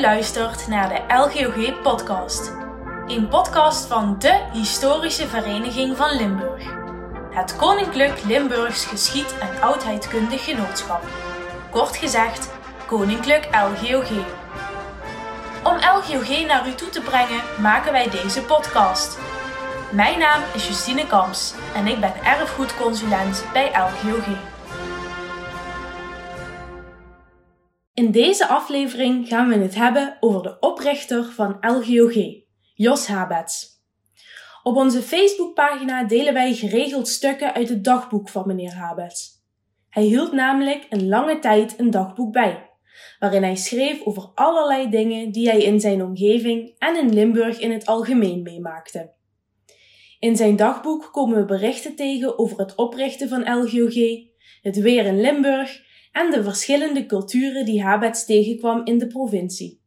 Luistert naar de LGOG podcast. Een podcast van de Historische Vereniging van Limburg. Het Koninklijk Limburgs Geschied- en Oudheidkundig Genootschap. Kort gezegd, Koninklijk LGOG. Om LGOG naar u toe te brengen, maken wij deze podcast. Mijn naam is Justine Kamps en ik ben erfgoedconsulent bij LGOG. In deze aflevering gaan we het hebben over de oprichter van LGOG, Jos Habets. Op onze Facebookpagina delen wij geregeld stukken uit het dagboek van meneer Habets. Hij hield namelijk een lange tijd een dagboek bij, waarin hij schreef over allerlei dingen die hij in zijn omgeving en in Limburg in het algemeen meemaakte. In zijn dagboek komen we berichten tegen over het oprichten van LGOG, het weer in Limburg en de verschillende culturen die Habets tegenkwam in de provincie.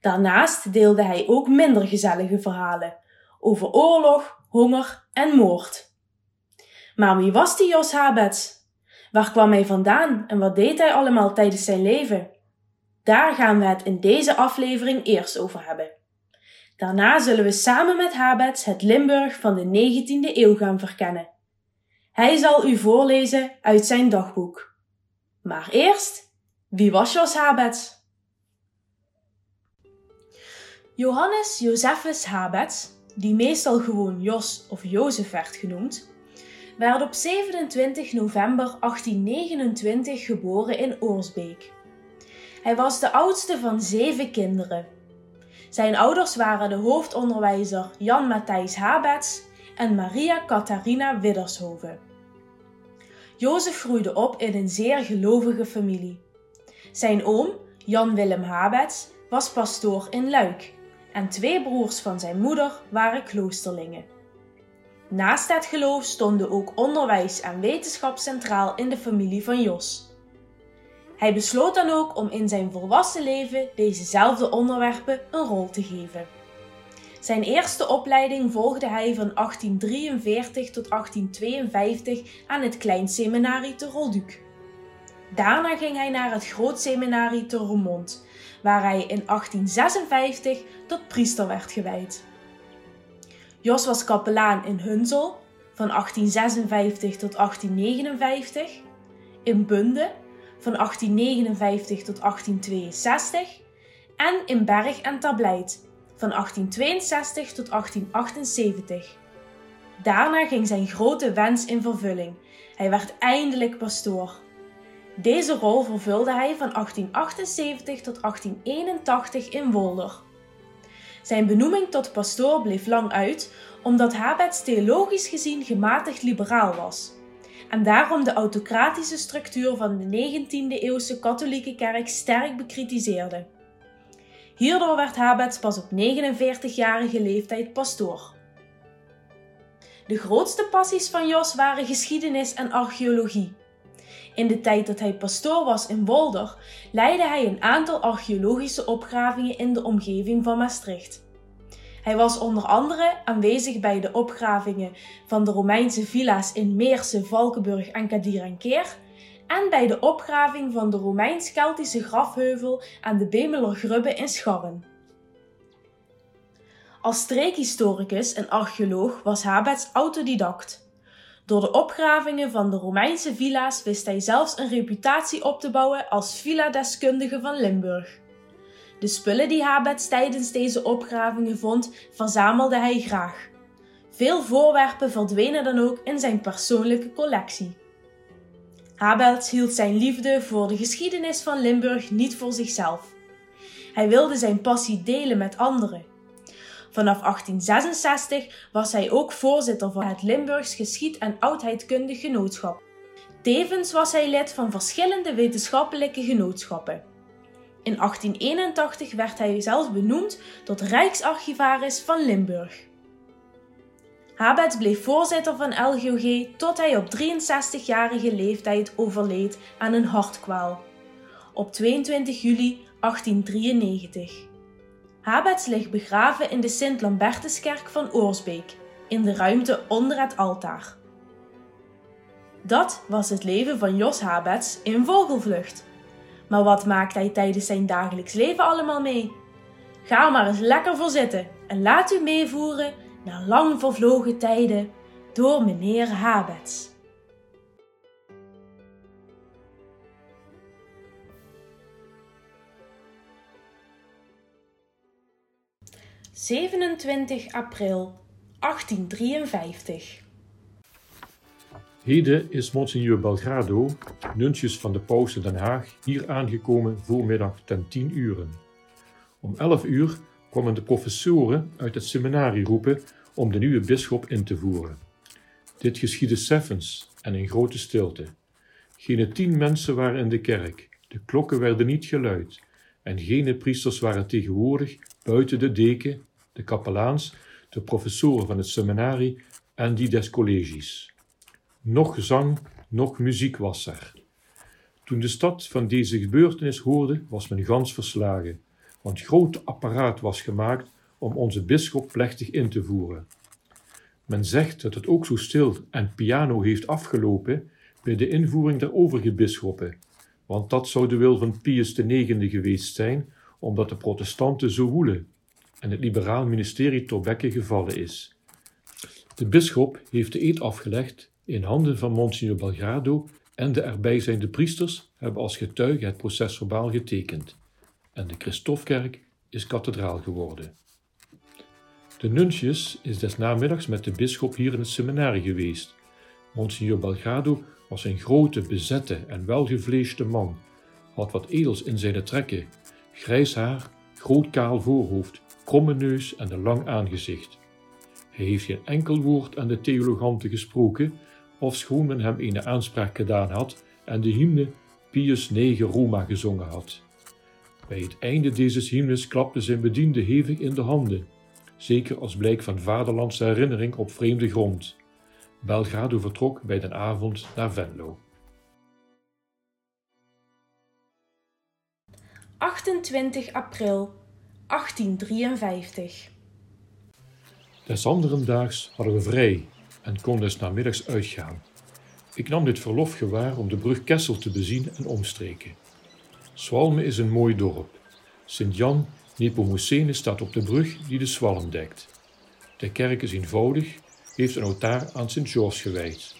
Daarnaast deelde hij ook minder gezellige verhalen over oorlog, honger en moord. Maar wie was die Jos Habets? Waar kwam hij vandaan en wat deed hij allemaal tijdens zijn leven? Daar gaan we het in deze aflevering eerst over hebben. Daarna zullen we samen met Habets het Limburg van de 19e eeuw gaan verkennen. Hij zal u voorlezen uit zijn dagboek. Maar eerst, wie was Jos Habets? Johannes Josephus Habets, die meestal gewoon Jos of Jozef werd genoemd, werd op 27 november 1829 geboren in Oorsbeek. Hij was de oudste van zeven kinderen. Zijn ouders waren de hoofdonderwijzer Jan Matthijs Habets en Maria Catharina Widdershoven. Jozef groeide op in een zeer gelovige familie. Zijn oom, Jan Willem Habets, was pastoor in Luik en twee broers van zijn moeder waren kloosterlingen. Naast het geloof stonden ook onderwijs en wetenschap centraal in de familie van Jos. Hij besloot dan ook om in zijn volwassen leven dezezelfde onderwerpen een rol te geven. Zijn eerste opleiding volgde hij van 1843 tot 1852 aan het Kleinseminarie te Rolduc. Daarna ging hij naar het Grootseminarie te Roermond, waar hij in 1856 tot priester werd gewijd. Jos was kapelaan in Hunsel van 1856 tot 1859, in Bunde van 1859 tot 1862 en in Berg en Tableit van 1862 tot 1878. Daarna ging zijn grote wens in vervulling. Hij werd eindelijk pastoor. Deze rol vervulde hij van 1878 tot 1881 in Wolder. Zijn benoeming tot pastoor bleef lang uit, omdat Habets theologisch gezien gematigd liberaal was en daarom de autocratische structuur van de 19e-eeuwse katholieke kerk sterk bekritiseerde. Hierdoor werd Habets pas op 49-jarige leeftijd pastoor. De grootste passies van Jos waren geschiedenis en archeologie. In de tijd dat hij pastoor was in Wolder, leidde hij een aantal archeologische opgravingen in de omgeving van Maastricht. Hij was onder andere aanwezig bij de opgravingen van de Romeinse villa's in Meersen, Valkenburg en Kadir en bij de opgraving van de Romeins-Keltische grafheuvel aan de Bemeler Grubbe in Scharren. Als streekhistoricus en archeoloog was Habets autodidact. Door de opgravingen van de Romeinse villa's wist hij zelfs een reputatie op te bouwen als villa-deskundige van Limburg. De spullen die Habets tijdens deze opgravingen vond, verzamelde hij graag. Veel voorwerpen verdwenen dan ook in zijn persoonlijke collectie. Habets hield zijn liefde voor de geschiedenis van Limburg niet voor zichzelf. Hij wilde zijn passie delen met anderen. Vanaf 1866 was hij ook voorzitter van het Limburgs Geschied- en Oudheidkundig Genootschap. Tevens was hij lid van verschillende wetenschappelijke genootschappen. In 1881 werd hij zelfs benoemd tot Rijksarchivaris van Limburg. Habets bleef voorzitter van LGOG tot hij op 63-jarige leeftijd overleed aan een hartkwaal. Op 22 juli 1893. Habets ligt begraven in de Sint-Lambertuskerk van Oorsbeek, in de ruimte onder het altaar. Dat was het leven van Jos Habets in vogelvlucht. Maar wat maakt hij tijdens zijn dagelijks leven allemaal mee? Ga er maar eens lekker voor zitten en laat u meevoeren naar lang vervlogen tijden door meneer Habets. 27 april 1853. Heden is Monsignor Belgrado, nuntjes van de Paus Den Haag, hier aangekomen voormiddag ten 10 uren. Om 11 uur kwamen de professoren uit het seminarie roepen om de nieuwe bisschop in te voeren. Dit geschiedde seffens en in grote stilte. Geen tien mensen waren in de kerk, de klokken werden niet geluid en geen priesters waren tegenwoordig buiten de deken de kapelaans, de professoren van het seminarie en die des collegies. Nog zang, nog muziek was er. Toen de stad van deze gebeurtenis hoorde, was men gans verslagen, want groot apparaat was gemaakt om onze bisschop plechtig in te voeren. Men zegt dat het ook zo stil en piano heeft afgelopen bij de invoering der overige bisschoppen, want dat zou de wil van Pius IX geweest zijn, omdat de protestanten zo woelen en het liberaal ministerie Torbekke gevallen is. De bisschop heeft de eed afgelegd in handen van Monsignor Belgrado en de erbij zijnde priesters hebben als getuige het procesverbaal getekend. En de Christofkerk is kathedraal geworden. De nuntius is des namiddags met de bisschop hier in het seminarie geweest. Monsignor Belgrado was een grote, bezette en welgevleesde man, had wat edels in zijn trekken, grijs haar, groot kaal voorhoofd, kromme neus en een lang aangezicht. Hij heeft geen enkel woord aan de theologanten gesproken, ofschoon men hem een aanspraak gedaan had en de hymne Pius IX Roma gezongen had. Bij het einde deze hymnes klapte zijn bediende hevig in de handen, zeker als blijk van vaderlandse herinnering op vreemde grond. Belgrado vertrok bij den avond naar Venlo. 28 april 1853. Des anderen daags hadden we vrij en konden des namiddags uitgaan. Ik nam dit verlof gewaar om de brug Kessel te bezien en omstreken. Swalme is een mooi dorp. Sint-Jan Nepomucene staat op de brug die de Swalm dekt. De kerk is eenvoudig, heeft een altaar aan Sint-George gewijd.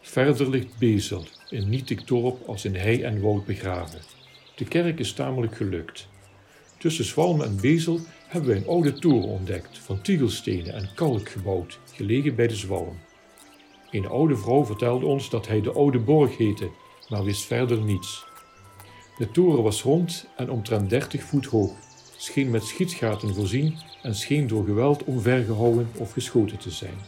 Verder ligt Bezel, een nietig dorp als in hei en woud begraven. De kerk is tamelijk gelukt. Tussen Zwalm en Bezel hebben wij een oude toren ontdekt, van tiegelstenen en kalk gebouwd, gelegen bij de Zwalm. Een oude vrouw vertelde ons dat hij de Oude Borg heette, maar wist verder niets. De toren was rond en omtrent 30 voet hoog, scheen met schietgaten voorzien en scheen door geweld omvergehouden of geschoten te zijn.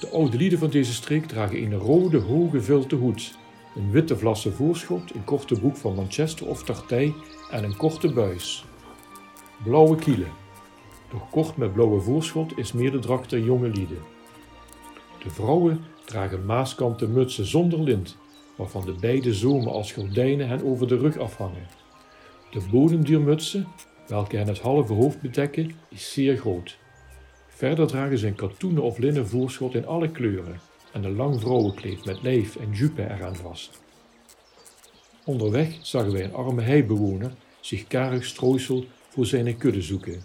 De oude lieden van deze streek dragen een rode, hoge vilte hoed, een witte vlasse voorschot, een korte broek van Manchester of Tartij en een korte buis. Blauwe kielen. Doch kort met blauwe voorschot is meer de dracht der jonge lieden. De vrouwen dragen maaskanten mutsen zonder lint, waarvan de beide zomen als gordijnen hen over de rug afhangen. De bodem dier mutsen, welke hen het halve hoofd bedekken, is zeer groot. Verder dragen ze een katoenen of linnen voorschot in alle kleuren en een lang vrouwenkleed met lijf en jupe eraan vast. Onderweg zagen wij een arme heibewoner zich karig strooisel voor zijn kudde zoeken.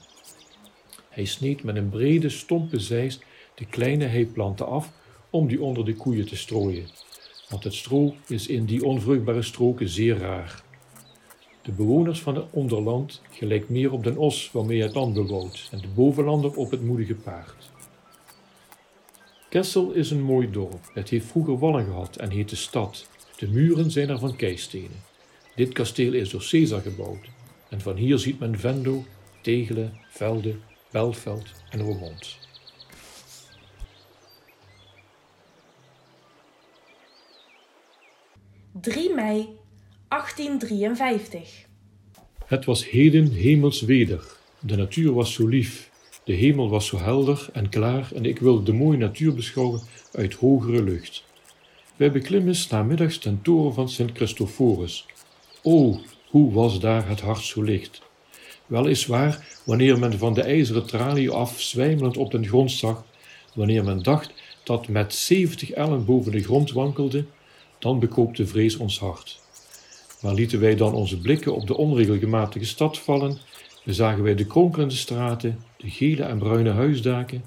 Hij sneed met een brede, stompe zeis de kleine heiplanten af om die onder de koeien te strooien, want het stro is in die onvruchtbare stroken zeer raar. De bewoners van het onderland gelijkt meer op den os waarmee het land bewoont en de bovenlander op het moedige paard. Kessel is een mooi dorp. Het heeft vroeger wallen gehad en heet de stad. De muren zijn er van keistenen. Dit kasteel is door Caesar gebouwd en van hier ziet men Vendo, Tegelen, Velde, Belveld en Roermond. (3 mei 1853) Het was heden hemels weder. De natuur was zo lief. De hemel was zo helder en klaar en ik wilde de mooie natuur beschouwen uit hogere lucht. Wij beklimmen namiddags ten toren van Sint Christophorus. O, hoe was daar het hart zo licht! Wel is waar, wanneer men van de ijzeren tralie af zwijmelend op den grond zag, wanneer men dacht dat met zeventig ellen boven de grond wankelde, dan bekoopte vrees ons hart. Maar lieten wij dan onze blikken op de onregelmatige stad vallen, dan zagen wij de kronkelende straten, de gele en bruine huisdaken,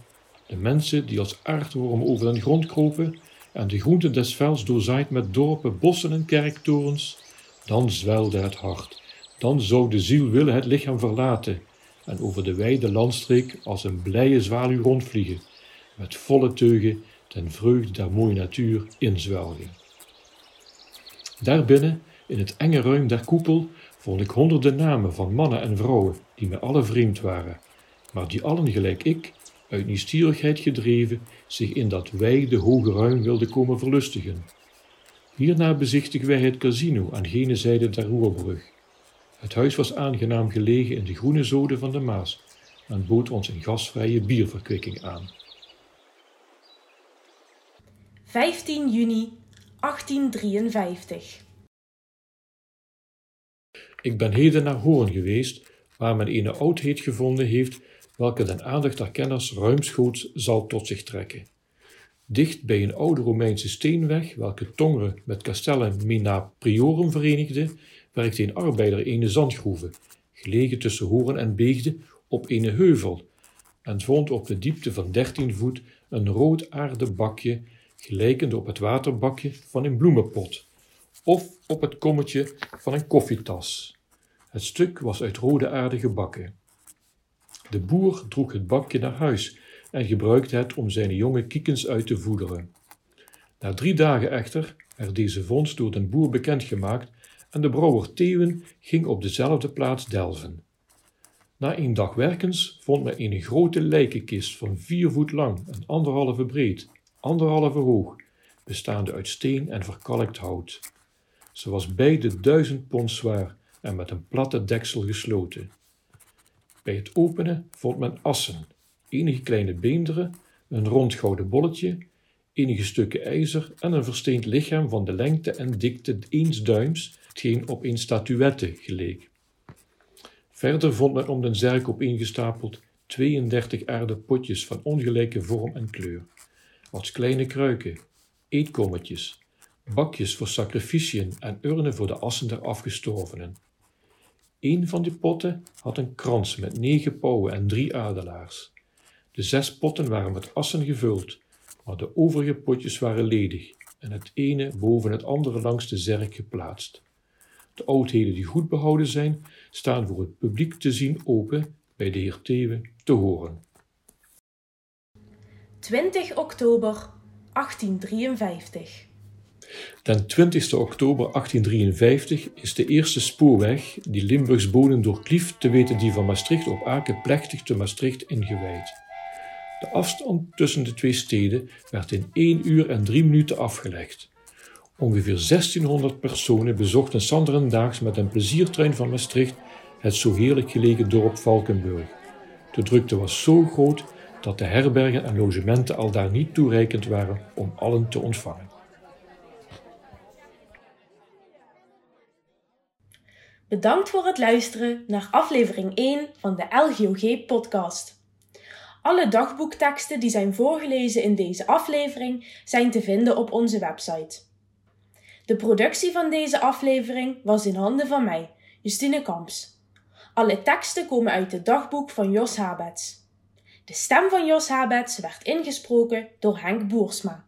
de mensen die als aardwormen over den grond kropen en de groente des velds doorzaaid met dorpen, bossen en kerktorens, dan zwelde het hart. Dan zou de ziel willen het lichaam verlaten en over de wijde landstreek als een blije zwaluw rondvliegen, met volle teugen ten vreugde der mooie natuur inzwelgen. Daarbinnen, in het enge ruim der koepel, vond ik honderden namen van mannen en vrouwen die mij alle vreemd waren, maar die allen gelijk ik, uit nieuwsgierigheid gedreven, zich in dat wijde hoge ruim wilden komen verlustigen. Hierna bezichtigen wij het casino aan gene zijde der Roerbrug. Het huis was aangenaam gelegen in de groene zoden van de Maas en bood ons een gasvrije bierverkwikking aan. 15 juni 1853 Ik ben heden naar Hoorn geweest, waar men een oudheid gevonden heeft, welke den aandacht der kenners ruimschoots zal tot zich trekken. Dicht bij een oude Romeinse steenweg, welke Tongeren met Castellum Mina Priorum verenigde, werkte een arbeider een zandgroeve, gelegen tussen Horen en Beegde, op een heuvel, en vond op de diepte van dertien voet een rood aarde bakje, gelijkende op het waterbakje van een bloemenpot, of op het kommetje van een koffietas. Het stuk was uit rode aarde gebakken. De boer droeg het bakje naar huis en gebruikte het om zijn jonge kiekens uit te voederen. Na drie dagen echter werd deze vondst door den boer bekendgemaakt en de brouwer Theeuwen ging op dezelfde plaats delven. Na een dag werkens vond men een grote lijkenkist van vier voet lang en anderhalve breed, anderhalve hoog, bestaande uit steen en verkalkt hout. Ze was beide duizend pond zwaar en met een platte deksel gesloten. Bij het openen vond men assen, enige kleine beenderen, een rond gouden bolletje, enige stukken ijzer en een versteend lichaam van de lengte en dikte eens duims, hetgeen op een statuette geleek. Verder vond men om den zerk opeengestapeld 32 aarden potjes van ongelijke vorm en kleur, als kleine kruiken, eetkommetjes, bakjes voor sacrificiën en urnen voor de assen der afgestorvenen. Een van die potten had een krans met negen pauwen en drie adelaars. De zes potten waren met assen gevuld, maar de overige potjes waren ledig en het ene boven het andere langs de zerk geplaatst. De oudheden die goed behouden zijn, staan voor het publiek te zien open bij de heer Thewe te horen. 20 oktober 1853 Den 20 oktober 1853 is de eerste spoorweg die Limburgs bodem doorklieft, te weten die van Maastricht op Aken, plechtig te Maastricht ingewijd. De afstand tussen de twee steden werd in 1 uur en 3 minuten afgelegd. Ongeveer 1600 personen bezochten Sanderendaags met een pleziertrein van Maastricht het zo heerlijk gelegen dorp Valkenburg. De drukte was zo groot dat de herbergen en logementen al daar niet toereikend waren om allen te ontvangen. Bedankt voor het luisteren naar aflevering 1 van de LGOG-podcast. Alle dagboekteksten die zijn voorgelezen in deze aflevering zijn te vinden op onze website. De productie van deze aflevering was in handen van mij, Justine Kamps. Alle teksten komen uit het dagboek van Jos Habets. De stem van Jos Habets werd ingesproken door Henk Boersma.